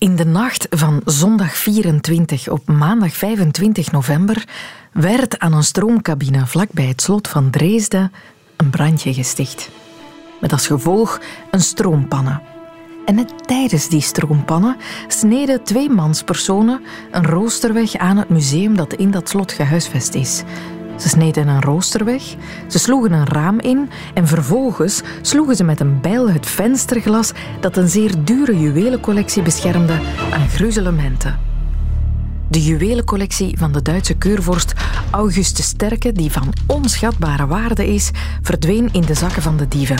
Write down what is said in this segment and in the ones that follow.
In de nacht van zondag 24 op maandag 25 november werd aan een stroomcabine vlakbij het slot van Dresden een brandje gesticht. Met als gevolg een stroompanne. En net tijdens die stroompannen sneden twee manspersonen een rooster weg aan het museum dat in dat slot gehuisvest is. Ze sneden een rooster weg, ze sloegen een raam in en vervolgens sloegen ze met een bijl het vensterglas dat een zeer dure juwelencollectie beschermde aan gruzelementen. De juwelencollectie van de Duitse keurvorst Augustus Sterke, die van onschatbare waarde is, verdween in de zakken van de dieven.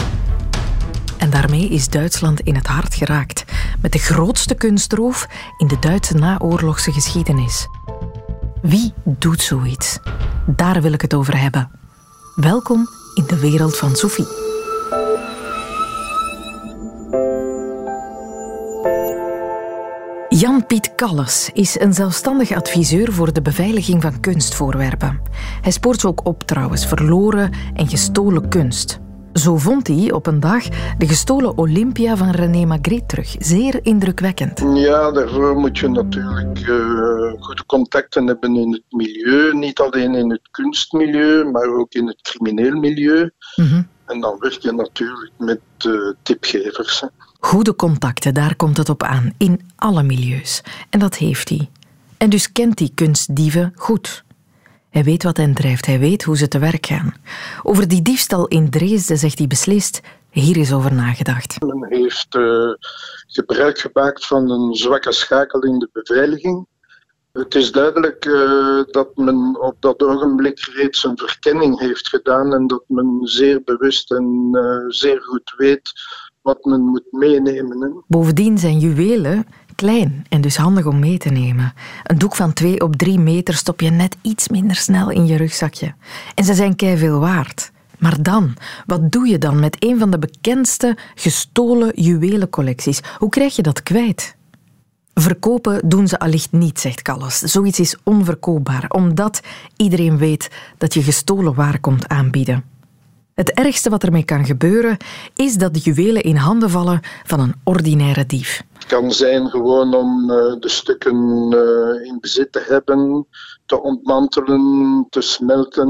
En daarmee is Duitsland in het hart geraakt, met de grootste kunstroof in de Duitse naoorlogse geschiedenis. Wie doet zoiets? Daar wil ik het over hebben. Welkom in de wereld van Sophie. Jan-Piet Kalles is een zelfstandig adviseur voor de beveiliging van kunstvoorwerpen. Hij spoort ook op trouwens verloren en gestolen kunst. Zo vond hij op een dag de gestolen Olympia van René Magritte terug. Zeer indrukwekkend. Ja, daarvoor moet je natuurlijk uh, goede contacten hebben in het milieu. Niet alleen in het kunstmilieu, maar ook in het crimineel milieu. Mhm. En dan werk je natuurlijk met uh, tipgevers. Goede contacten, daar komt het op aan. In alle milieus. En dat heeft hij. En dus kent hij kunstdieven goed. Hij weet wat hen drijft, hij weet hoe ze te werk gaan. Over die diefstal in Dresden zegt hij beslist: hier is over nagedacht. Men heeft uh, gebruik gemaakt van een zwakke schakel in de beveiliging. Het is duidelijk uh, dat men op dat ogenblik reeds een verkenning heeft gedaan en dat men zeer bewust en uh, zeer goed weet wat men moet meenemen. Bovendien zijn juwelen klein en dus handig om mee te nemen. Een doek van 2 op 3 meter stop je net iets minder snel in je rugzakje. En ze zijn kei veel waard. Maar dan, wat doe je dan met een van de bekendste gestolen juwelencollecties? Hoe krijg je dat kwijt? Verkopen doen ze allicht niet, zegt Callas. Zoiets is onverkoopbaar, omdat iedereen weet dat je gestolen waar komt aanbieden. Het ergste wat ermee kan gebeuren is dat de juwelen in handen vallen van een ordinaire dief. Het kan zijn gewoon om uh, de stukken uh, in bezit te hebben, te ontmantelen, te smelten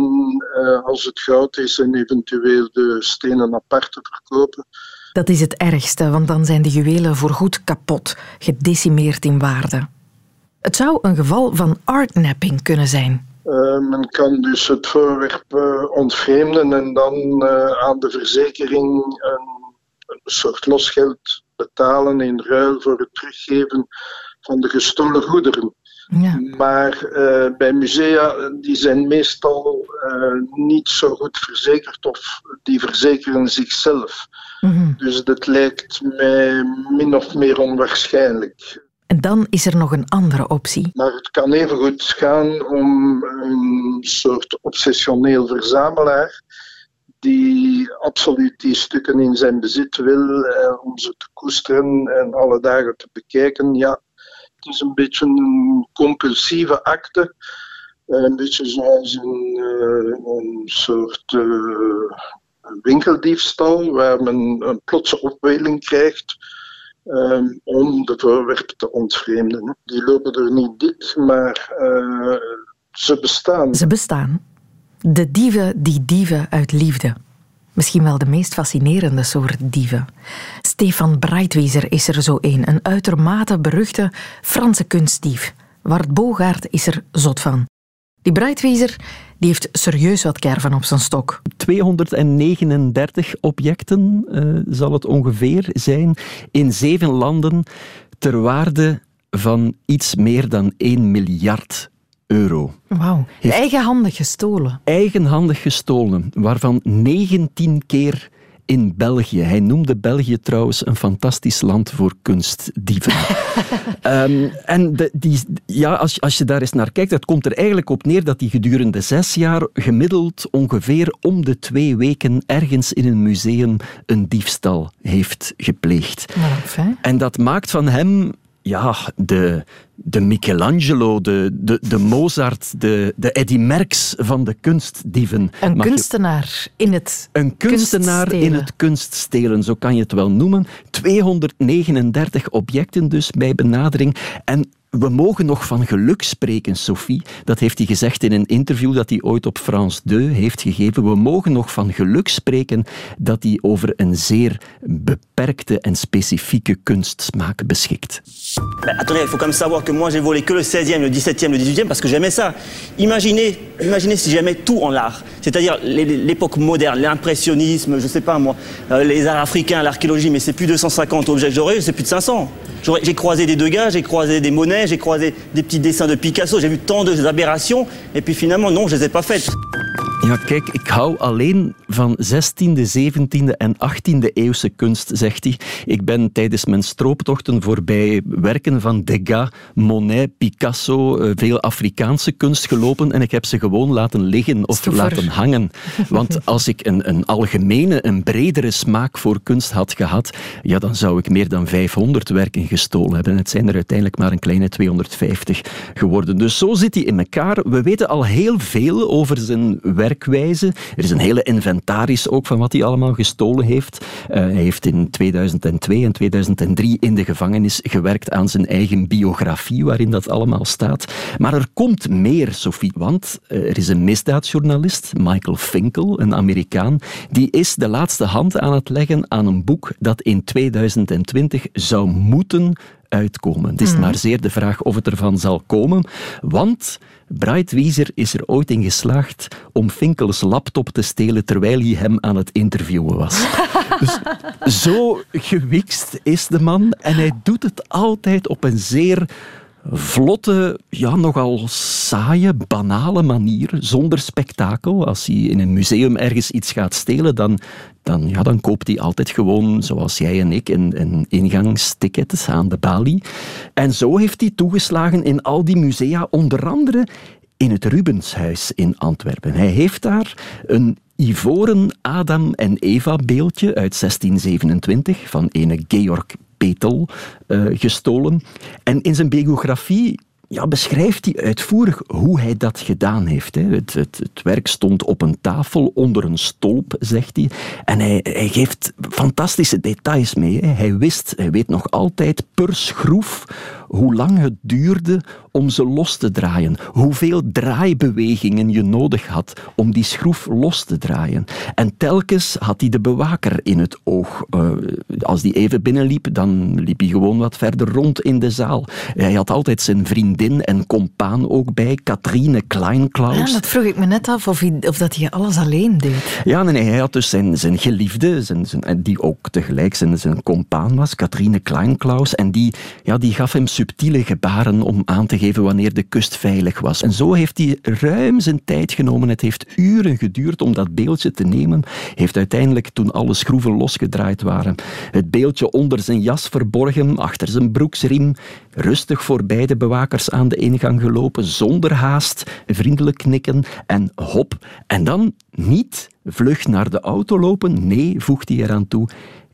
uh, als het goud is en eventueel de stenen apart te verkopen. Dat is het ergste, want dan zijn de juwelen voorgoed kapot, gedecimeerd in waarde. Het zou een geval van artnapping kunnen zijn. Uh, men kan dus het voorwerp uh, ontvreemden en dan uh, aan de verzekering een, een, soort losgeld betalen in ruil voor het teruggeven van de gestolen goederen. Ja. Maar bij musea, die zijn meestal niet zo goed verzekerd of die verzekeren zichzelf. Mm -hmm. Dus dat lijkt mij min of meer onwaarschijnlijk. En dan is er nog een andere optie. Maar het kan even goed gaan om een soort obsessioneel verzamelaar die absoluut die stukken in zijn bezit wil eh, om ze te koesteren en alle dagen te bekijken. Ja, het is een beetje een compulsieve acte. Eh, een beetje zoals een, uh, een soort uh, winkeldiefstal, waar men een plotse opweling krijgt um, om de voorwerpen te ontvreemden. Die lopen er niet dik, maar uh, ze bestaan. Ze bestaan. De dieven die dieven uit liefde. Misschien wel de meest fascinerende soort dieven. Stefan Breitwieser is er zo een, een uitermate beruchte Franse kunstdief. Wart Bogaert is er zot van. Die Breitwieser die heeft serieus wat kerven op zijn stok. 239 objecten uh, zal het ongeveer zijn in zeven landen ter waarde van iets meer dan 1 miljard euro. Wauw. Eigenhandig gestolen. Eigenhandig gestolen, waarvan 19 keer in België. Hij noemde België trouwens een fantastisch land voor kunstdieven. um, en de, die, ja, als, als je daar eens naar kijkt, het komt er eigenlijk op neer dat hij gedurende zes jaar gemiddeld ongeveer om de twee weken ergens in een museum een diefstal heeft gepleegd. Nou, en dat maakt van hem ja, de, de Michelangelo, de, de, de Mozart, de, de Eddy Merckx van de kunstdieven. Een kunstenaar in het Een kunstenaar in het kunststelen, zo kan je het wel noemen. 239 objecten dus bij benadering. En we mogen nog van geluk spreken, Sophie. Dat heeft hij gezegd in een interview dat hij ooit op France 2 heeft gegeven. We mogen nog van geluk spreken dat hij over een zeer beperkte en specifieke kunstsmaak beschikt. Attendez, il faut quand même savoir que moi j'ai volé que le 16e, le 17e, le 18e parce que j'aimais ça. Imaginez, imaginez si j'aimais tout en art. C'est-à-dire l'époque moderne, l'impressionnisme, je sais pas moi, euh, les arts africains, l'archéologie, mais c'est plus 250 objets que j'aurais, c'est plus de 500. J'ai croisé des Degas, j'ai croisé des Monet, j'ai croisé des petits dessins de Picasso, j'ai vu tant d'aberrations, et puis finalement, non, je les ai pas faites. Ja, kijk, ik hou alleen van 16e, 17e en 18e eeuwse kunst, zegt hij. Ik ben tijdens mijn strooptochten voorbij werken van Degas, Monet, Picasso, eh, veel Afrikaanse kunst gelopen en ik heb ze gewoon laten liggen of laten hangen. Want als ik een, een algemene, een bredere smaak voor kunst had gehad, ja, dan zou ik meer dan 500 werken gestolen hebben. Het zijn er uiteindelijk maar een kleine 250 geworden. Dus zo zit hij in elkaar. We weten al heel veel over zijn werk werkwijze. Er is een hele inventaris ook van wat hij allemaal gestolen heeft. Uh, hij heeft in 2002 en 2003 in de gevangenis gewerkt aan zijn eigen biografie, waarin dat allemaal staat. Maar er komt meer, Sophie, want uh, er is een misdaadjournalist, Michael Finkel, een Amerikaan, die is de laatste hand aan het leggen aan een boek dat in 2020 zou moeten uitkomen. Het is maar zeer de vraag of het ervan zal komen, want Breitwieser is er ooit in geslaagd om Finkels laptop te stelen terwijl hij hem aan het interviewen was. dus zo gewikst is de man en hij doet het altijd op een zeer vlotte, ja, nogal saaie, banale manier, zonder spektakel. Als hij in een museum ergens iets gaat stelen, dan, dan, ja, dan koopt hij altijd gewoon, zoals jij en ik, een, een aan de balie. En zo heeft hij toegeslagen in al die musea, onder andere in het Rubenshuis in Antwerpen. Hij heeft daar een ivoren Adam en Eva beeldje uit 1627 van ene Georg Petel uh, gestolen. En in zijn biografie ja, beschrijft hij uitvoerig hoe hij dat gedaan heeft. Hè. Het, het, het, werk stond op een tafel onder een stolp, zegt hij. En hij, hij geeft fantastische details mee. Hè. Hij wist, hij weet nog altijd per schroef hoe lang het duurde om ze los te draaien. Hoeveel draaibewegingen je nodig had om die schroef los te draaien. En telkens had hij de bewaker in het oog. Uh, als die even binnenliep, dan liep hij gewoon wat verder rond in de zaal. Hij had altijd zijn vriendin en compaan ook bij, Katrine Kleinklaus. Ja, dat vroeg ik me net af, of, hij, of dat hij alles alleen deed. Ja, nee, nee hij had dus zijn, zijn geliefde, zijn, zijn, die ook tegelijk zijn, zijn compaan was, Katrine Kleinklaus. En die, ja, die gaf hem subtiele gebaren om aan te geven wanneer de kust veilig was. En zo heeft hij ruim zijn tijd genomen. Het heeft uren geduurd om dat beeldje te nemen. Heeft uiteindelijk, toen alle schroeven losgedraaid waren, het beeldje onder zijn jas verborgen, achter zijn broeksriem, rustig voorbij de bewakers aan de ingang gelopen, zonder haast, vriendelijk knikken en hop. En dan niet vlug naar de auto lopen. Nee, voegt hij eraan toe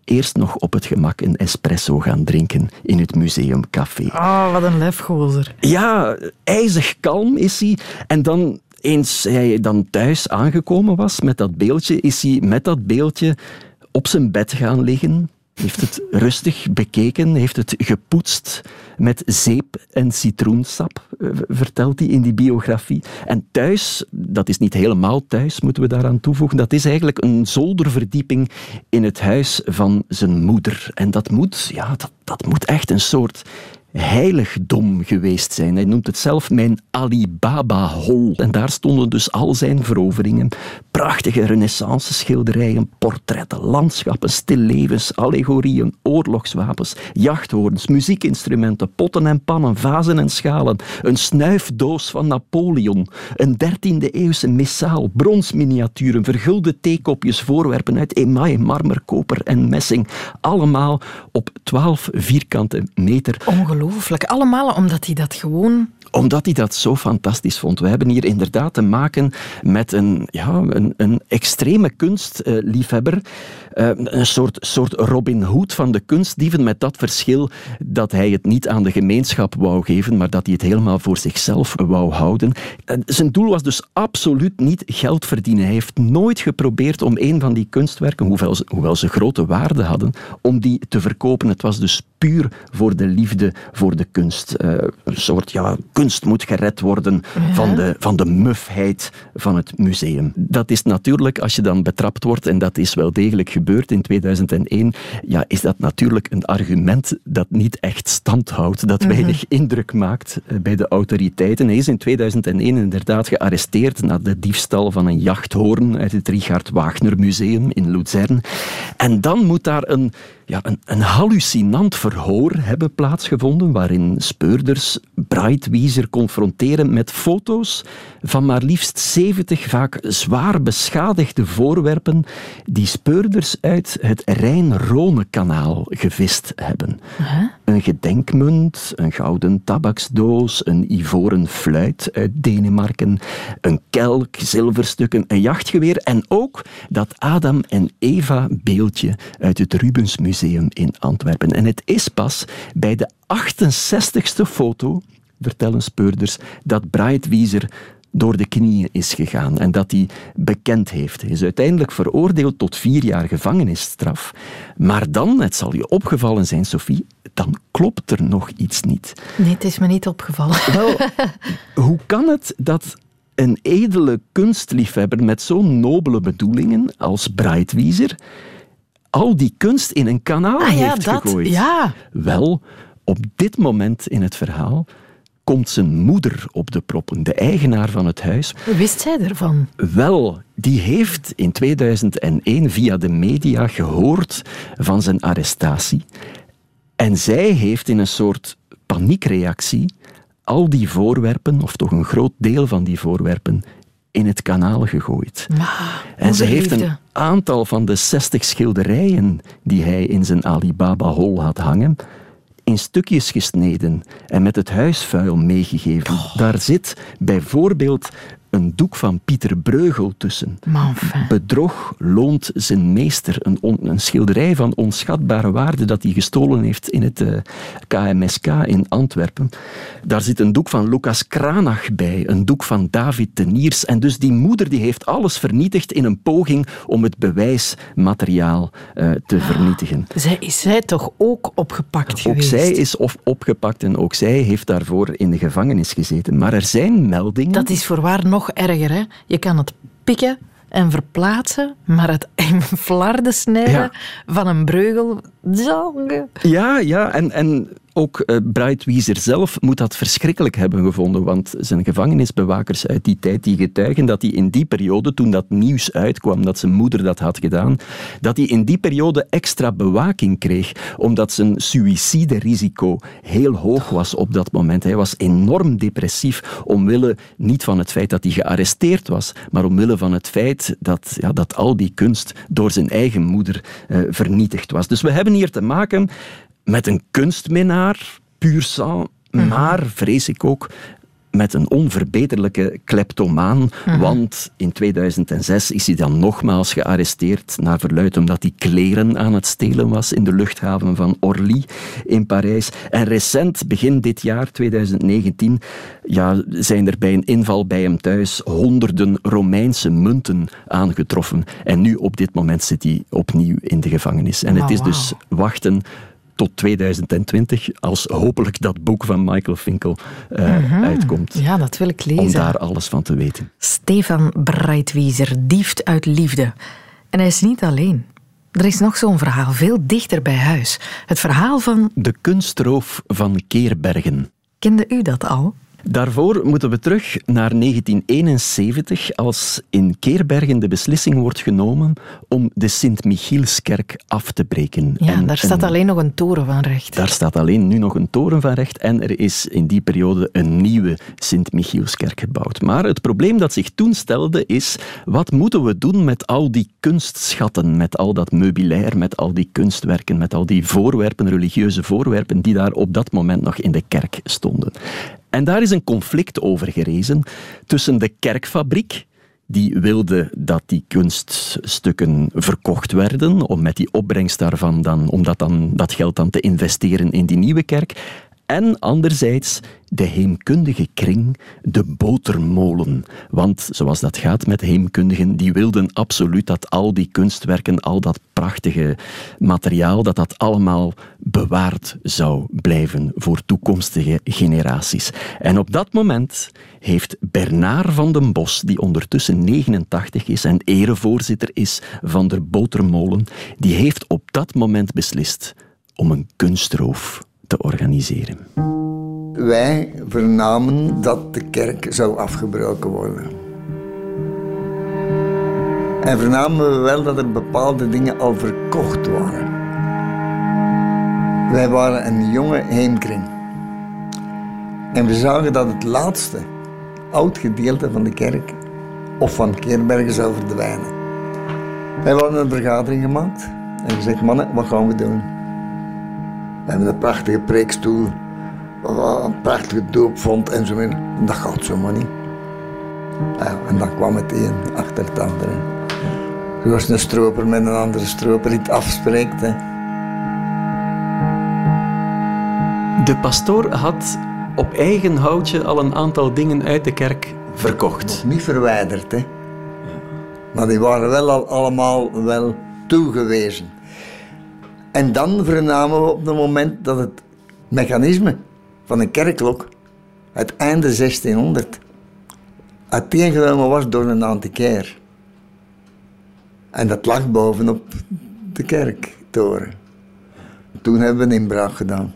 eerst nog op het gemak een espresso gaan drinken in het museumcafé. Ah, oh, wat een lefgozer. Ja, ijzig kalm is hij. En dan eens hij dan thuis aangekomen was met dat beeldje, is hij met dat beeldje op zijn bed gaan liggen, heeft het rustig bekeken, heeft het gepoetst met zeep en citroensap, eh, vertelt hij in die biografie. En thuis, dat is niet helemaal thuis, moeten we daaraan toevoegen, dat is eigenlijk een zolderverdieping in het huis van zijn moeder. En dat moet, ja, dat, dat moet echt een soort heiligdom geweest zijn. Hij noemt het zelf mijn Alibaba-hol. En daar stonden dus al zijn veroveringen. Prachtige renaissance schilderijen, portretten, landschappen, stillevens, allegorieën, oorlogswapens, jachthoorns, muziekinstrumenten, potten en pannen, vazen en schalen, een snuifdoos van Napoleon, een 13e eeuwse missaal, bronsminiaturen, vergulde theekopjes, voorwerpen uit emaille, marmer, koper en messing. Allemaal op 12 vierkante meter. Allemaal omdat hij dat gewoon Omdat hij dat zo fantastisch vond. We hebben hier inderdaad te maken met een, ja, een, een extreme kunstliefhebber. Uh, een soort, soort Robin Hood van de kunstdieven, met dat verschil dat hij het niet aan de gemeenschap wou geven, maar dat hij het helemaal voor zichzelf wou houden. zijn doel was dus absoluut niet geld verdienen. Hij heeft nooit geprobeerd om een van die kunstwerken, hoewel ze, hoewel ze grote waarde hadden, om die te verkopen. Het was dus puur voor de liefde voor de kunst. Uh, een soort ja, kunst moet gered worden van, de, van de mufheid van het museum. Dat is natuurlijk, als je dan betrapt wordt, en dat is wel degelijk gebeurd in 2001, ja, is dat natuurlijk een argument dat niet echt stand houdt, dat mhm. weinig indruk maakt eh, bij de autoriteiten. Hij is in 2001 inderdaad gearresteerd na de diefstal van een jachthoorn uit het Richard Wagner Museum in Luzern. En dan moet daar een ja, een, een hallucinant verhoor hebben plaatsgevonden waarin speurders Breitwieser confronteren met foto's van maar liefst 70 vaak zwaar beschadigde voorwerpen die speurders uit het Rijn-Rhône-kanaal gevist hebben. Een gedenkmunt, een gouden tabaksdoos, een ivoren fluit uit Denemarken, een kelk, zilverstukken, een jachtgeweer en ook dat Adam en Eva beeldje uit het Rubensmuseum in Antwerpen. En het is pas bij de 68ste foto, vertellen speurders, dat Breitwieser door de knieën is gegaan en dat hij bekend heeft. Hij is uiteindelijk veroordeeld tot vier jaar gevangenisstraf. Maar dan, het zal je opgevallen zijn, Sophie, dan klopt er nog iets niet. Nee, het is me niet opgevallen. Wel, hoe kan het dat een edele kunstliefhebber met zo'n nobele bedoelingen als Breitwieser al die kunst in een kanaal ah, heeft ja, gegooid. Ja. Wel, op dit moment in het verhaal komt zijn moeder op de proppen, de eigenaar van het huis. Wist zij ervan? Wel, die heeft in 2001 via de media gehoord van zijn arrestatie. En zij heeft in een soort paniekreactie al die voorwerpen, of toch een groot deel van die voorwerpen, in het kanaal gegooid. en ze heeft een aantal van de 60 schilderijen die hij in zijn Alibaba-hol had hangen, in stukjes gesneden en met het huisvuil meegegeven. Oh. Daar zit bijvoorbeeld een doek van Pieter Breugel tussen. Bedrog loont zijn meester. Een, een, schilderij van onschatbare waarde dat hij gestolen heeft in het KMSK eh, in Antwerpen. Daar zit een doek van Lucas Kranach bij, een doek van David Teniers. En dus die moeder die heeft alles vernietigd in een poging om het bewijsmateriaal uh, te vernietigen. Zij is zij toch ook opgepakt ook geweest? Ook zij is of opgepakt en ook zij heeft daarvoor in de gevangenis gezeten. Maar er zijn meldingen... Dat is voorwaar nog erger. Hè? Je kan het pikken en verplaatsen, maar het in flarden snijden van een breugel... Ja, ja, en, en ook uh, Breitwieser zelf moet dat verschrikkelijk hebben gevonden, want zijn gevangenisbewakers uit die tijd die getuigen dat hij in die periode, toen dat nieuws uitkwam dat zijn moeder dat had gedaan, dat hij in die periode extra bewaking kreeg, omdat zijn suïciderisico heel hoog was op dat moment. Hij was enorm depressief, omwille niet van het feit dat hij gearresteerd was, maar omwille van het feit dat, ja, dat al die kunst door zijn eigen moeder uh, vernietigd was. Dus we hebben te maken met een kunstminaar, puur sang, maar vrees ik ook met een onverbeterlijke kleptomaan, mhm. want in 2006 is hij dan nogmaals gearresteerd, naar verluid omdat hij kleren aan het stelen was in de luchthaven van Orly in Parijs. En recent, begin dit jaar, 2019, ja, zijn er bij een inval bij hem thuis honderden Romeinse munten aangetroffen. En nu, op dit moment, zit hij opnieuw in de gevangenis. En het is dus wachten tot 2020, als hopelijk dat boek van Michael Finkel uh, uitkomt. Ja, dat wil ik lezen. Om daar alles van te weten. Stefan Breitwieser, dieft uit liefde. En hij is niet alleen. Er is nog zo'n verhaal, veel dichter bij huis. Het verhaal van... De kunstroof van Keerbergen. Kende u dat al? Daarvoor moeten we terug naar 1971, als in Keerbergen de beslissing wordt genomen om de Sint-Michielskerk af te breken. Ja, en, daar staat alleen nog een toren van recht. Daar staat alleen nu nog een toren van recht en er is in die periode een nieuwe Sint-Michielskerk gebouwd. Maar het probleem dat zich toen stelde is, wat moeten we doen met al die kunstschatten, met al dat meubilair, met al die kunstwerken, met al die voorwerpen, religieuze voorwerpen, die daar op dat moment nog in de kerk stonden. En daar is een conflict over gerezen tussen de kerkfabriek, die wilde dat die kunststukken verkocht werden, om met die opbrengst daarvan dan, om dat, dan, dat geld dan te investeren in die nieuwe kerk. En anderzijds de heemkundige kring, de botermolen. Want zoals dat gaat met heemkundigen, die wilden absoluut dat al die kunstwerken, al dat prachtige materiaal, dat dat allemaal bewaard zou blijven voor toekomstige generaties. En op dat moment heeft Bernard van den Bos, die ondertussen 89 is en erevoorzitter is van de botermolen, die heeft op dat moment beslist om een kunstroof te organiseren. Wij vernamen dat de kerk zou afgebroken worden. En vernamen we wel dat er bepaalde dingen al verkocht waren. Wij waren een jonge heemkring. En we zagen dat het laatste oud gedeelte van de kerk of van Keerbergen zou verdwijnen. Wij hadden een vergadering gemaakt en gezegd, mannen, wat gaan we doen? We hebben een prachtige preekstoel, een prachtige doopvond en zo meer. Dat gaat zomaar niet. Ja, en dan kwam het een achter het andere. Zoals een stroper met een andere stroper iets afspreekt. Hè. De pastoor had op eigen houtje al een aantal dingen uit de kerk verkocht. Niet verwijderd, hè. Maar die waren wel al allemaal wel toegewezen. En dan vernamen we op het moment dat het mechanisme van een kerkklok uit einde 1600 uiteengenomen was door een antiquair. En dat lag bovenop de kerktoren. Toen hebben we een inbraak gedaan.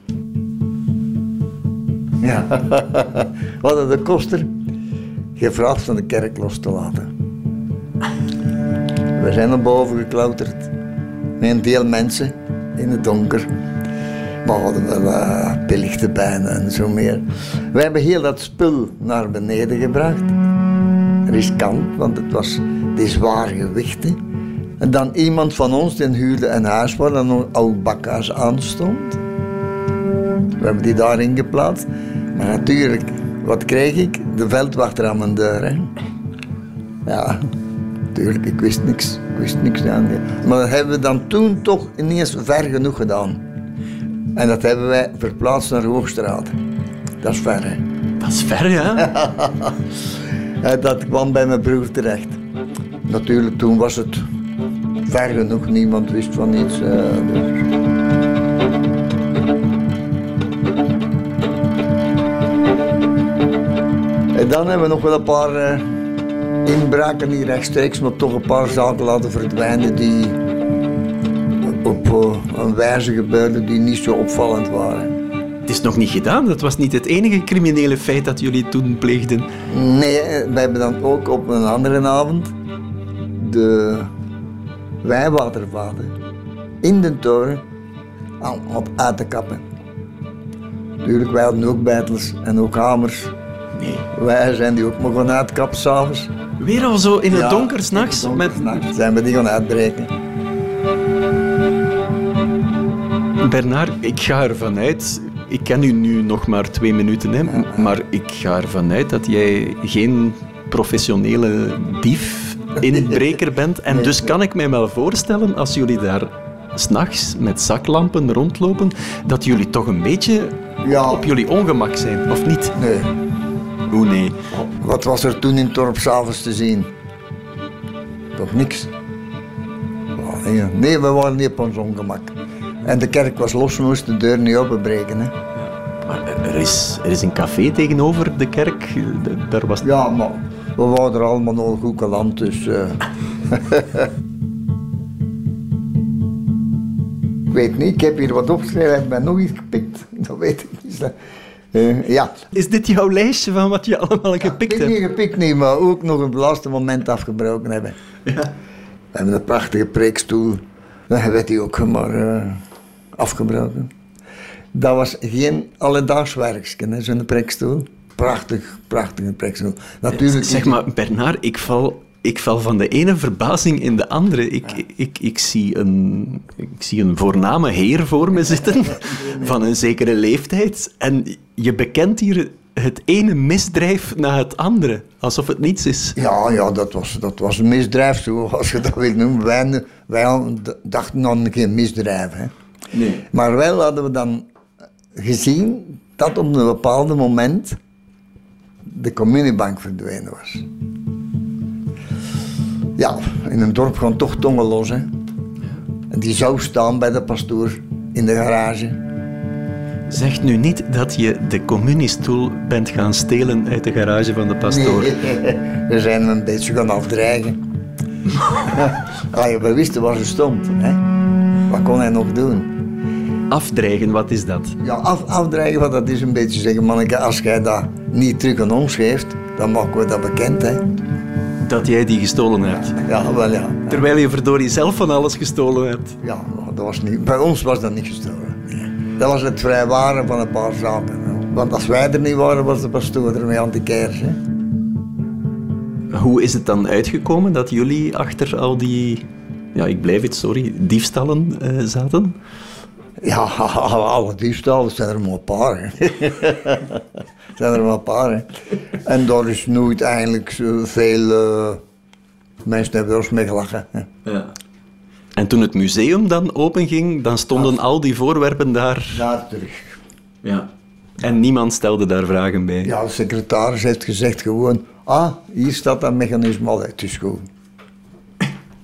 Ja, we hadden de koster gevraagd van de kerk los te laten. We zijn naar boven geklauterd met een deel mensen in het donker. Maar we hadden wel uh, belichte en zo meer. We hebben heel dat spul naar beneden gebracht. Riskant, want het was die zware gewichten. En dan iemand van ons die huurde een huis waar een oud bakhuis aanstond. We hebben die daarin geplaatst. Maar natuurlijk, wat kreeg ik? De veldwachter aan mijn deur. Ja, natuurlijk, ik wist niks. Ik wist niks aan. Maar dat hebben we dan toen toch ineens ver genoeg gedaan. En dat hebben wij verplaatst naar Hoogstraat. Dat is ver, hè? Dat is ver, ja? dat kwam bij mijn broer terecht. Natuurlijk, toen was het ver genoeg, niemand wist van iets. Uh, dus. En dan hebben we nog wel een paar uh, inbraken, niet rechtstreeks, maar toch een paar zaken laten verdwijnen die op uh, een wijze gebeurden die niet zo opvallend waren. Het is nog niet gedaan, dat was niet het enige criminele feit dat jullie toen pleegden. Nee, we hebben dan ook op een andere avond de wijwatervaten in de toren op uit te kappen. Natuurlijk, wij hadden ook bijtels en ook hamers. Nee. Wij zijn die ook maar gaan uitkappen s'avonds. Weer al zo in het donker s'nachts? Met... zijn we die gaan uitbreken. Bernard, ik ga ervan uit, ik ken u nu nog maar twee minuten, hè, maar ik ga ervan uit dat jij geen professionele dief, inbreker bent. En dus kan ik mij wel voorstellen, als jullie daar s'nachts met zaklampen rondlopen, dat jullie toch een beetje Ja. op jullie ongemak zijn, of niet? Nee. Nee? Wat was er toen in het dorp s'avonds te zien? Toch niks. Nee, we waren niet op ons ongemak. En de kerk was los, we moesten de deur niet openbreken. Hè. Maar er is, er is een café tegenover de kerk, daar was... Ja, maar we waren er allemaal nog goed geland, dus... eh. ik weet niet, ik heb hier wat opgeschreven, heeft mij nog iets gepikt. Dat weet ik niet. Eh, ja, Is dit jouw lijstje van wat je allemaal gepikt ik hebt? niet gepikt niet, maar ook nog het laatste moment afgebroken hebben. Ja. We hebben een prachtige preekstoel. Dan werd die ook maar eh, afgebroken. Dat was geen alledaags werkje, zo'n preekstoel. Prachtig, prachtige preekstoel. Natuurlijk, Zeg maar, Bernard, ik val, ik val van de ene verbazing in de andere. Ik, ik, ik, zie een, ik zie een voorname heer voor me zitten, van een zekere leeftijd. En je bekent hier het ene misdrijf na het andere, alsof het niets is. Ja, ja dat, was, dat was een misdrijf, zoals je dat wil noemen. Wij, wij dachten nog een keer misdrijf. Hè. Nee. Maar wel hadden we dan gezien dat op een bepaald moment de communiebank verdwenen was. Ja, in een dorp gaan toch tongen los. Hè. En die zou staan bij de pastoor in de garage. Zeg nu niet dat je de communiestoel bent gaan stelen uit de garage van de pastoor. Nee, we zijn een beetje gaan afdreigen. Als je we wisten waar ze stond, hè? wat kon hij nog doen? Afdreigen, wat is dat? Ja, af, afdreigen, dat is een beetje zeggen, manneke, als jij dat niet terug aan ons geeft, dan maken we dat bekend. Hè? Dat jij die gestolen hebt? Ja, wel ja. Terwijl je verdorie zelf van alles gestolen hebt? Ja, dat was niet, bij ons was dat niet gestolen. Dat was het vrijwaren van een paar zaken. Want als wij er niet waren, was de pastoor ermee aan de kers. Hoe is het dan uitgekomen dat jullie achter al die, ja, ik blijf het, sorry, diefstallen uh, zaten? Ja, alle diefstallen zijn er maar een paar. zijn er maar een paar. En daar is nooit eigenlijk veel uh, mensen hebben er mee gelachen. Ja. En toen het museum dan openging, dan stonden al die voorwerpen daar... Daar terug. Ja. En niemand stelde daar vragen bij? Ja, de secretaris heeft gezegd gewoon... Ah, hier staat dat mechanisme al uit, dus gewoon.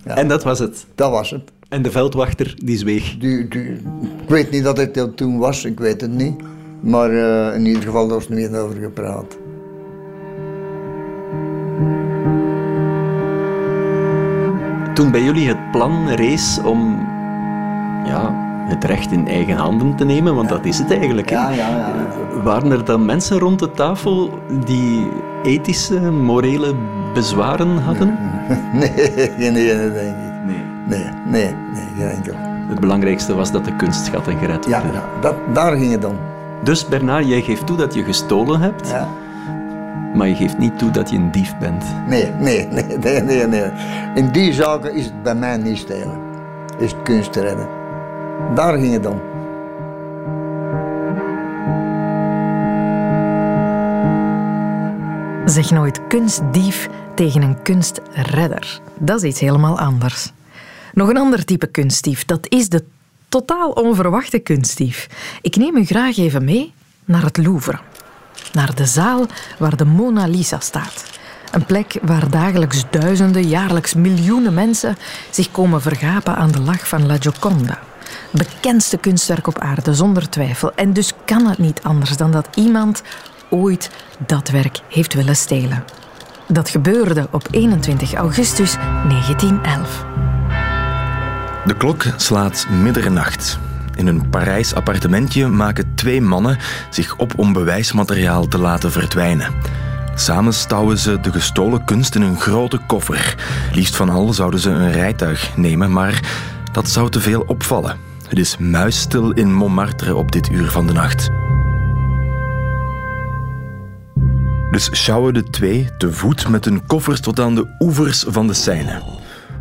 Ja. En dat was het? Dat was het. En de veldwachter, die zweeg? Die, die, ik weet niet dat het toen was, ik weet het niet. Maar uh, in ieder geval, daar is niet over gepraat. toen bij jullie het plan rees om ja, het recht in eigen handen te nemen, want dat is het eigenlijk. Ja, ja, ja, Waren er dan mensen rond de tafel die ethische, morele bezwaren hadden? Nee, geen ene, denk ik. Nee. Nee, nee, geen enkel. Het belangrijkste was dat de kunstschatten gered werden. Ja, dat, daar ging het om. Dus Bernard, jij geeft toe dat je gestolen hebt. Ja. Maar je geeft niet toe dat je een dief bent. Nee, nee, nee, nee, nee. nee. In die zaken is het bij mij niet stelen. Is het kunst redden. Daar ging het om. Zeg nooit kunstdief tegen een kunstredder. Dat is iets helemaal anders. Nog een ander type kunstdief, dat is de totaal onverwachte kunstdief. Ik neem u graag even mee naar het Louvre naar de zaal waar de Mona Lisa staat. Een plek waar dagelijks duizenden, jaarlijks miljoenen mensen zich komen vergapen aan de lach van La Gioconda. Bekendste kunstwerk op aarde, zonder twijfel. En dus kan het niet anders dan dat iemand ooit dat werk heeft willen stelen. Dat gebeurde op 21 augustus 1911. De klok slaat middernacht. In een Parijs appartementje maken twee mannen zich op om bewijsmateriaal te laten verdwijnen. Samen stouwen ze de gestolen kunst in een grote koffer. Liefst van al zouden ze een rijtuig nemen, maar dat zou te veel opvallen. Het is muisstil in Montmartre op dit uur van de nacht. Dus sjouwen de twee te voet met hun koffers tot aan de oevers van de Seine.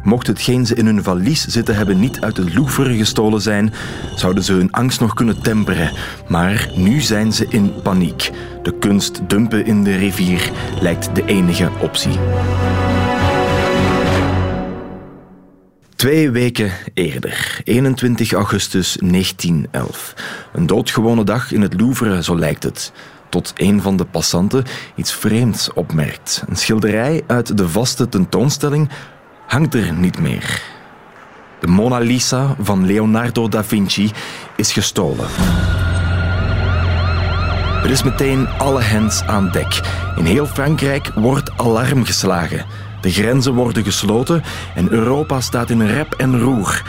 Mocht hetgeen ze in hun valies zitten hebben niet uit de Louvre gestolen zijn, zouden ze hun angst nog kunnen temperen. Maar nu zijn ze in paniek. De kunst dumpen in de rivier lijkt de enige optie. Twee weken eerder, 21 augustus 1911. Een doodgewone dag in het Louvre, zo lijkt het. Tot een van de passanten iets vreemds opmerkt. Een schilderij uit de vaste tentoonstelling hangt er niet meer. De Mona Lisa van Leonardo da Vinci is gestolen. Er is meteen alle hens aan dek. In heel Frankrijk wordt alarm geslagen. De grenzen worden gesloten en Europa staat in rep en roer.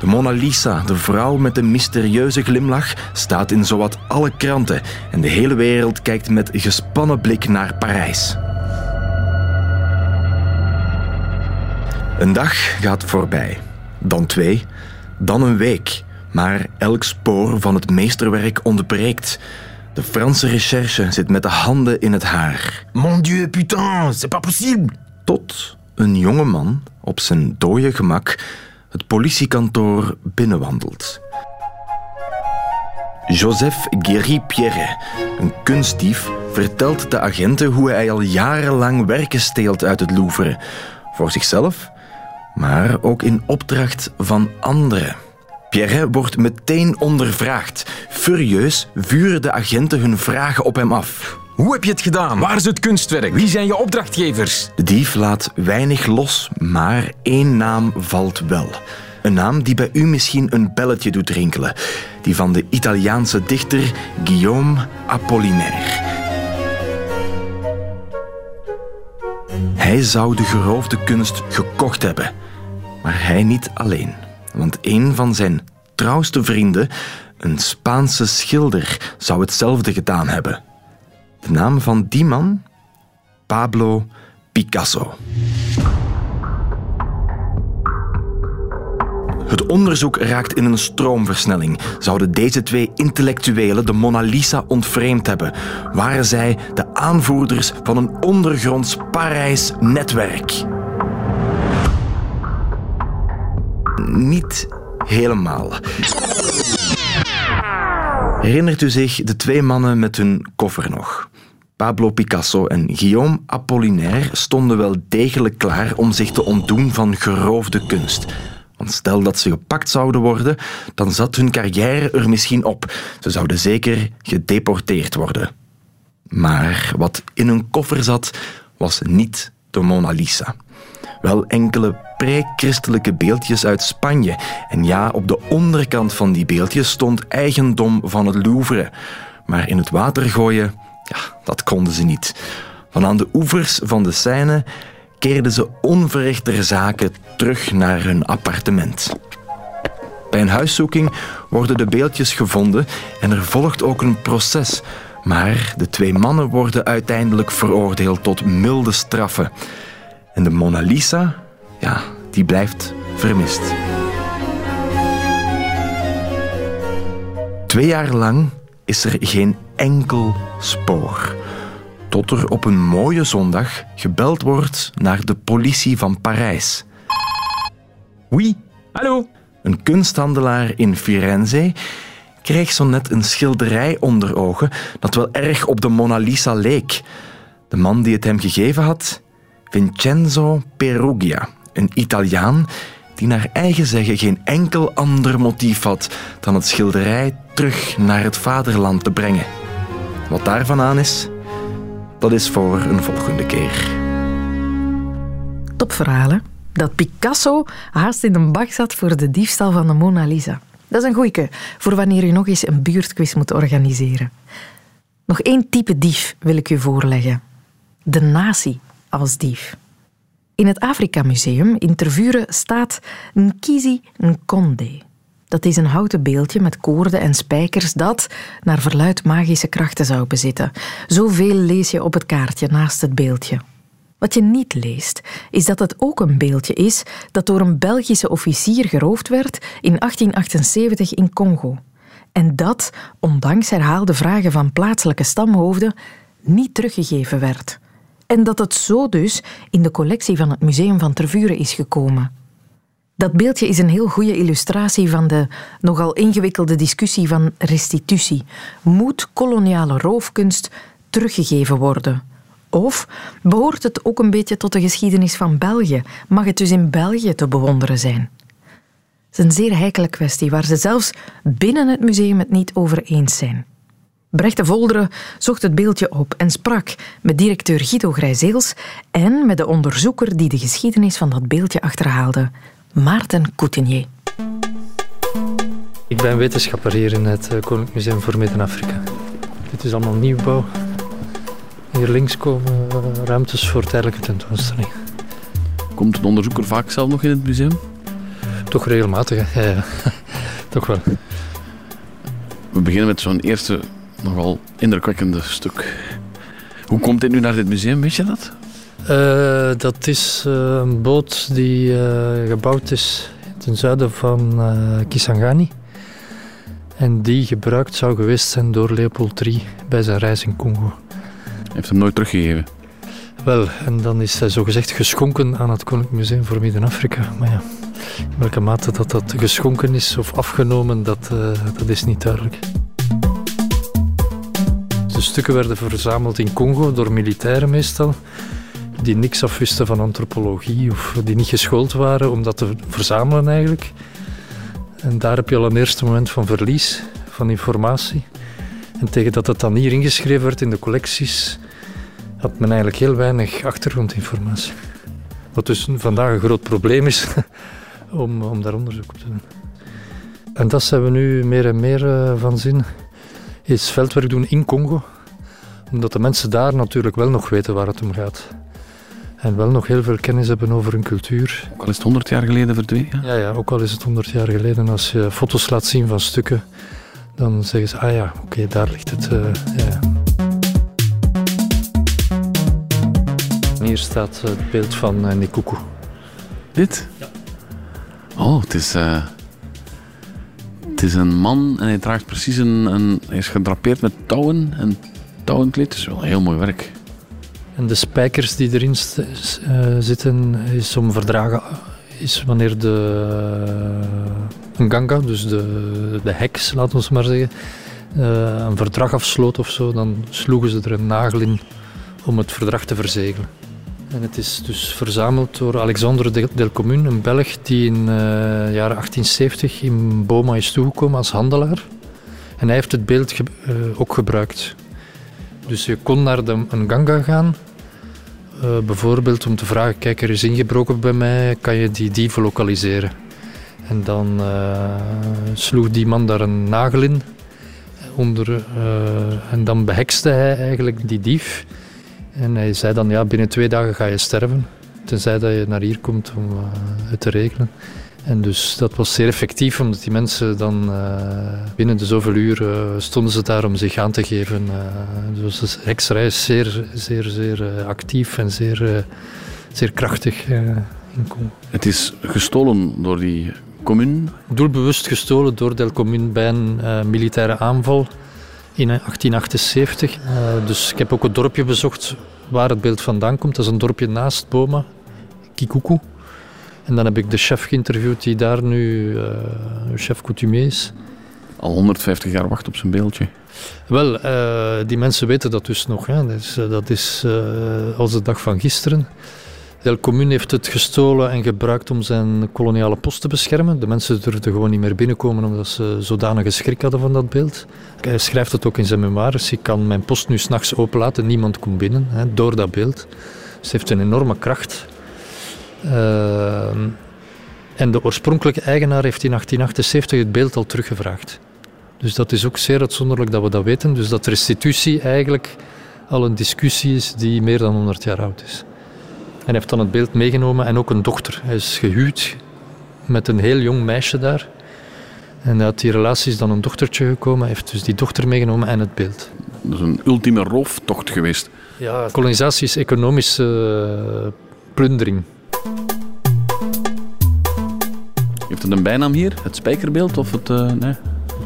De Mona Lisa, de vrouw met de mysterieuze glimlach, staat in zowat alle kranten en de hele wereld kijkt met gespannen blik naar Parijs. Een dag gaat voorbij, dan twee, dan een week. Maar elk spoor van het meesterwerk ontbreekt. De Franse recherche zit met de handen in het haar. Mon Dieu, putain, c'est pas possible! Tot een jonge man op zijn dode gemak het politiekantoor binnenwandelt. Joseph Guéry Pierre, een kunstdief, vertelt de agenten hoe hij al jarenlang werken steelt uit het Louvre. Voor zichzelf, maar ook in opdracht van anderen. Pierre wordt meteen ondervraagd. Furieus vuren de agenten hun vragen op hem af. Hoe heb je het gedaan? Waar is het kunstwerk? Wie zijn je opdrachtgevers? De dief laat weinig los, maar één naam valt wel. Een naam die bij u misschien een belletje doet rinkelen. Die van de Italiaanse dichter Guillaume Apollinaire. Hij zou de geroofde kunst gekocht hebben. Maar hij niet alleen. Want een van zijn trouwste vrienden, een Spaanse schilder, zou hetzelfde gedaan hebben. De naam van die man? Pablo Picasso. Het onderzoek raakt in een stroomversnelling. Zouden deze twee intellectuelen de Mona Lisa ontvreemd hebben? Waren zij de aanvoerders van een ondergronds Parijs Niet helemaal. Herinnert u zich de twee mannen met hun koffer nog? Pablo Picasso en Guillaume Apollinaire stonden wel degelijk klaar om zich te ontdoen van geroofde kunst. Want stel dat ze gepakt zouden worden, dan zat hun carrière er misschien op. Ze zouden zeker gedeporteerd worden. Maar wat in hun koffer zat, was niet de Mona Lisa. Wel enkele pre-christelijke beeldjes uit Spanje. En ja, op de onderkant van die beeldjes stond eigendom van het Louvre. Maar in het water gooien, ja, dat konden ze niet. Van aan de oevers van de Seine keerden ze onverrichter zaken terug naar hun appartement. Bij een huiszoeking worden de beeldjes gevonden en er volgt ook een proces. Maar de twee mannen worden uiteindelijk veroordeeld tot milde straffen. En de Mona Lisa, ja, die blijft vermist. Twee jaar lang is er geen enkel spoor. Tot er op een mooie zondag gebeld wordt naar de politie van Parijs. Oui, hallo? Een kunsthandelaar in Firenze kreeg zo net een schilderij onder ogen dat wel erg op de Mona Lisa leek. De man die het hem gegeven had, Vincenzo Perugia, een Italiaan die naar eigen zeggen geen enkel ander motief had dan het schilderij terug naar het vaderland te brengen. Wat daarvan aan is, dat is voor een volgende keer. Topverhalen. Dat Picasso haast in een bak zat voor de diefstal van de Mona Lisa. Dat is een goeie voor wanneer u nog eens een buurtquiz moet organiseren. Nog één type dief wil ik u voorleggen. De nazi als dief. In het Afrika Museum in Tervuren staat Nkizi Nkonde. Dat is een houten beeldje met koorden en spijkers dat, naar verluid, magische krachten zou bezitten. Zoveel lees je op het kaartje naast het beeldje. Wat je niet leest, is dat het ook een beeldje is dat door een Belgische officier geroofd werd in 1878 in Congo. En dat, ondanks herhaalde vragen van plaatselijke stamhoofden, niet teruggegeven werd. En dat het zo dus in de collectie van het Museum van Tervuren is gekomen. Dat beeldje is een heel goede illustratie van de nogal ingewikkelde discussie van restitutie. Moet koloniale roofkunst teruggegeven worden? Of behoort het ook een beetje tot de geschiedenis van België? Mag het dus in België te bewonderen zijn? Het is een zeer heikele kwestie waar ze zelfs binnen het museum het niet over eens zijn. Brecht de Volderen zocht het beeldje op en sprak met directeur Guido Grijzeels en met de onderzoeker die de geschiedenis van dat beeldje achterhaalde, Maarten Coutinier. Ik ben wetenschapper hier in het eh, Koninklijk Museum voor Midden-Afrika. Dit is allemaal nieuwbouw. Hier links komen eh, ruimtes voor tijdelijke tentoonstelling. Komt een onderzoeker vaak zelf nog in het museum? Toch regelmatig, hè? ja, ja. toch wel. We beginnen met zo'n eerste nogal indrukwekkende stuk. Hoe komt dit nu naar dit museum, weet je dat? Uh, dat is uh, een boot die uh, gebouwd is ten zuiden van Kisangani. En die gebruikt zou geweest zijn door Leopold III bij zijn reis in Congo. Heeft hem nooit teruggegeven? Wel, en dan is hij zogezegd geschonken aan het Koninklijk Museum voor Midden-Afrika. Maar ja, in welke mate dat dat geschonken is of afgenomen, dat, dat is niet duidelijk. Stukken werden verzameld in Congo door militairen meestal, die niks afwisten van antropologie of die niet geschoold waren om dat te verzamelen eigenlijk. En daar heb je al een eerste moment van verlies van informatie. En tegen dat het dan hier ingeschreven werd in de collecties, had men eigenlijk heel weinig achtergrondinformatie. Wat dus vandaag een groot probleem is om, om daar onderzoek op te doen. En dat zijn we nu meer en meer uh, van zien. Is veldwerk doen in Congo. Omdat de mensen daar natuurlijk wel nog weten waar het om gaat. En wel nog heel veel kennis hebben over hun cultuur. Ook al is het 100 jaar geleden verdwenen? Ja, ja, ook al is het 100 jaar geleden. Als je foto's laat zien van stukken, dan zeggen ze: ah ja, oké, daar ligt het. Uh, ja. Hier staat het beeld van uh, Nikuku. Dit? Ja. Oh, het is, uh, het is een man en hij draagt precies een, een... Hij is gedrapeerd met touwen en Het is wel heel mooi werk. En de spijkers die erin uh, zitten, is om verdragen... Is wanneer de een ganga, dus de, de heks, laten we maar zeggen, een verdrag afsloot of zo, dan sloegen ze er een nagel in om het verdrag te verzegelen. En het is dus verzameld door Alexandre Del Commune, een Belg die in uh, jaren 1870 in Boma is toegekomen als handelaar. En hij heeft het beeld ook gebruikt. Dus je kon naar de, een ganga gaan, uh, bijvoorbeeld om te vragen, kijk er is ingebroken bij mij, kan je die dief lokaliseren? En dan sloeg die man daar een nagel in onder, en dan behekste hij eigenlijk die dief. En hij zei dan, ja, binnen twee dagen ga je sterven. Tenzij dat je naar hier komt om het te regelen. En dus dat was zeer effectief, omdat die mensen dan uh, binnen de zoveel uur uh, stonden ze daar om zich aan te geven. dus de hekserij is zeer, zeer, zeer actief en zeer, zeer krachtig in Congo. Het is gestolen door die commune? Doelbewust gestolen door Del Commune bij een militaire aanval in 1878. Uh, dus ik heb ook het dorpje bezocht waar het beeld vandaan komt. Dat is een dorpje naast Boma, Kikuku. En dan heb ik de chef geïnterviewd die daar nu uh, chef coutumier is. Al 150 jaar wacht op zijn beeldje. Wel, uh, die mensen weten dat dus nog. Hè. Dus, dat is als de dag van gisteren. De Commune heeft het gestolen en gebruikt om zijn koloniale post te beschermen. De mensen durfden gewoon niet meer binnenkomen omdat ze zodanige schrik hadden van dat beeld. Hij schrijft het ook in zijn memoires. Ik kan mijn post nu s'nachts openlaten, niemand komt binnen hè, door dat beeld. Dus het heeft een enorme kracht. Uh, en de oorspronkelijke eigenaar heeft in 1878 het beeld al teruggevraagd. Dus dat is ook zeer uitzonderlijk dat we dat weten. Dus dat restitutie eigenlijk al een discussie is die meer dan 100 jaar oud is. En heeft dan het beeld meegenomen en ook een dochter. Hij is gehuwd met een heel jong meisje daar. En uit die relatie is dan een dochtertje gekomen. Hij heeft dus die dochter meegenomen en het beeld. Dat is een ultieme rooftocht geweest. Ja, kolonisatie is economische uh, plundering. Heeft het een bijnaam hier? Het spijkerbeeld of het... Uh, nee?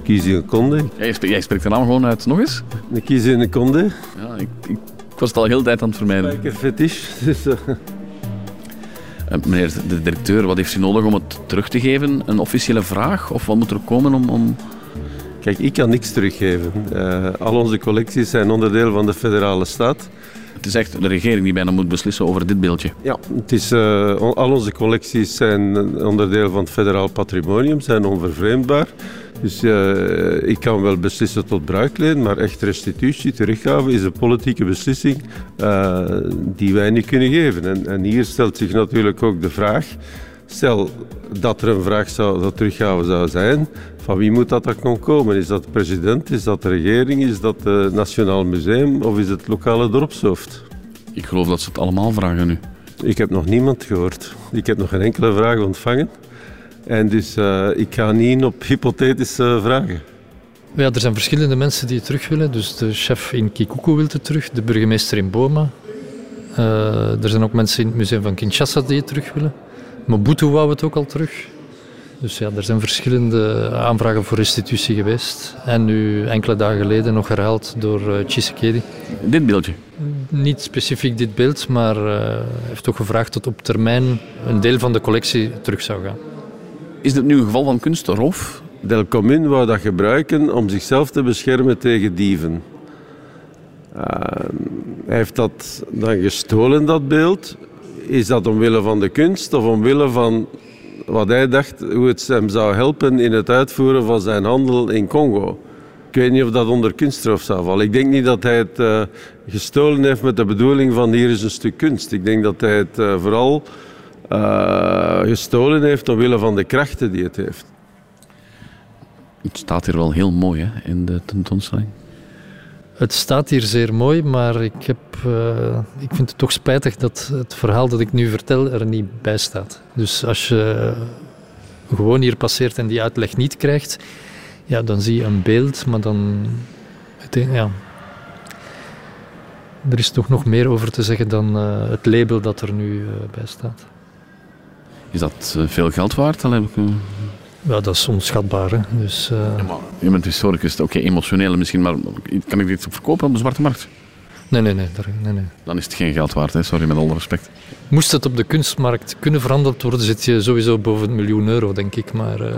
Kies je een konde. Jij, spreekt, jij spreekt de naam gewoon uit. Nog eens? Een konde. Ja, ik, ik ik was het al heel tijd aan het vermijden. Spijkerfetish. Dus, uh... meneer de directeur, wat heeft u nodig om het terug te geven? Een officiële vraag? Of wat moet er komen om... om... Kijk, ik kan niks teruggeven. Al onze collecties zijn onderdeel van de federale staat. Het is echt de regering die bijna moet beslissen over dit beeldje. Ja, het is, uh, al onze collecties zijn onderdeel van het federaal patrimonium, zijn onvervreemdbaar. Dus uh, ik kan wel beslissen tot bruikleen, maar echt restitutie, teruggave, is een politieke beslissing uh, die wij niet kunnen geven. En, en, hier stelt zich natuurlijk ook de vraag, stel dat er een vraag zou, dat teruggave zou zijn, van wie moet dat dan komen? Is dat de president, is dat de regering, is dat het Nationaal Museum of is het lokale dorpshoofd? Ik geloof dat ze het allemaal vragen nu. Ik heb nog niemand gehoord. Ik heb nog geen enkele vraag ontvangen. En dus uh, ik ga niet in op hypothetische vragen. Ja, er zijn verschillende mensen die het terug willen. Dus de chef in Kikuku wil het terug, de burgemeester in Boma. Uh, er zijn ook mensen in het museum van Kinshasa die het terug willen. Mobutu wou het ook al terug. Dus ja, er zijn verschillende aanvragen voor restitutie geweest. En nu enkele dagen geleden nog herhaald door uh, Tshisekedi. Dit beeldje? Niet specifiek dit beeld, maar uh, heeft toch gevraagd dat op termijn een deel van de collectie terug zou gaan. Is dit nu een geval van kunstroof? Del Commune wou dat gebruiken om zichzelf te beschermen tegen dieven. hij heeft dat dan gestolen, dat beeld. Is dat omwille van de kunst of omwille van wat hij dacht hoe het hem zou helpen in het uitvoeren van zijn handel in Congo? Ik weet niet of dat onder kunststraf zou vallen. Ik denk niet dat hij het uh, gestolen heeft met de bedoeling van hier is een stuk kunst. Ik denk dat hij het uh, vooral uh, gestolen heeft omwille van de krachten die het heeft. Het staat hier wel heel mooi hè, in de tentoonstelling. Het staat hier zeer mooi, maar ik, heb, uh, ik vind het toch spijtig dat het verhaal dat ik nu vertel er niet bij staat. Dus als je gewoon hier passeert en die uitleg niet krijgt, ja, dan zie je een beeld, maar dan. Ja, er is toch nog meer over te zeggen dan uh, het label dat er nu uh, bij staat. Is dat veel geld waard? Dan heb ik, ja, dat is onschatbaar. Hè. Dus, uh... ja, maar je bent historicus, oké, okay, emotioneel misschien, maar kan ik dit verkopen op de zwarte markt? Nee, nee, nee. nee, nee. Dan is het geen geld waard, hè. sorry, met alle respect. Moest het op de kunstmarkt kunnen verhandeld worden, zit je sowieso boven een miljoen euro, denk ik. Maar, uh...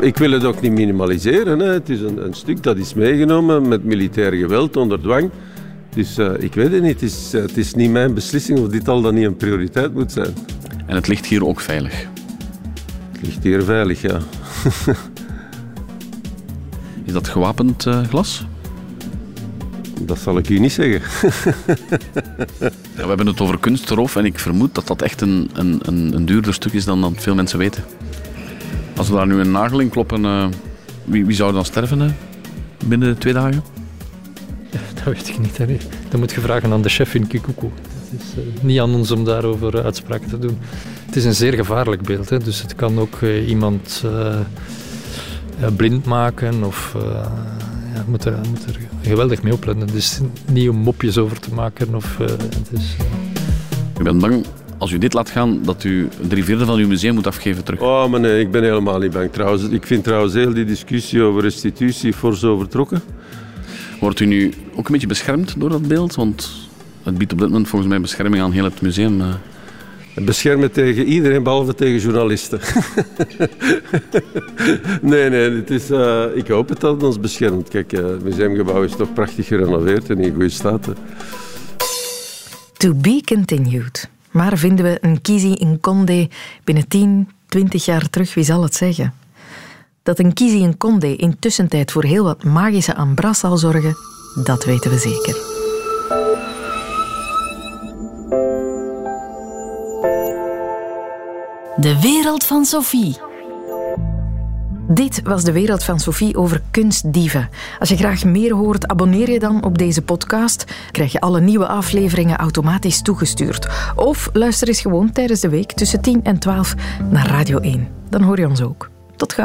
Ik wil het ook niet minimaliseren. Hè. Het is een, een, stuk dat is meegenomen met militair geweld onder dwang. Dus uh, ik weet het niet. Het is, het is niet mijn beslissing of dit al dan niet een prioriteit moet zijn. En het ligt hier ook veilig? Het ligt hier veilig, ja. Is dat gewapend uh, glas? Dat zal ik u niet zeggen. ja, we hebben het over kunstroof en ik vermoed dat dat echt een, een, een, een duurder stuk is dan, dan veel mensen weten. Als we daar nu een nagel in kloppen, uh, wie, wie zou dan sterven uh, binnen twee dagen? Ja, dat weet ik niet. Hè. Dat moet je vragen aan de chef in Kikuku. Het is uh, niet aan ons om daarover uitspraken te doen. Het is een zeer gevaarlijk beeld, hè, dus het kan ook uh, iemand uh, blind maken of ja, moet, er, moet er geweldig mee opletten. Het is niet om mopjes over te maken. Of, het is, Ik ben bang als u dit laat gaan, dat u drie vierde van uw museum moet afgeven terug. Oh, maar nee, ik ben helemaal niet bang. Trouwens, ik vind trouwens heel die discussie over restitutie fors overtrokken. Wordt u nu ook een beetje beschermd door dat beeld? Want het biedt op dit moment volgens mij bescherming aan heel het museum. Uh. Beschermen tegen iedereen behalve tegen journalisten. nee, nee, het is, uh, ik hoop het dat het ons beschermt. Kijk, uh, het museumgebouw is toch prachtig gerenoveerd en in goede staat. To be continued. Maar vinden we een Kizi in Condé binnen 10, 20 jaar terug, wie zal het zeggen? Dat een Kizi in Condé intussen tijd voor heel wat magische ambras zal zorgen, dat weten we zeker. De wereld van Sophie. Dit was de wereld van Sophie over kunstdieven. Als je graag meer hoort, abonneer je dan op deze podcast. Krijg je alle nieuwe afleveringen automatisch toegestuurd. Of luister eens gewoon tijdens de week tussen 10 en 12 naar Radio 1. Dan hoor je ons ook.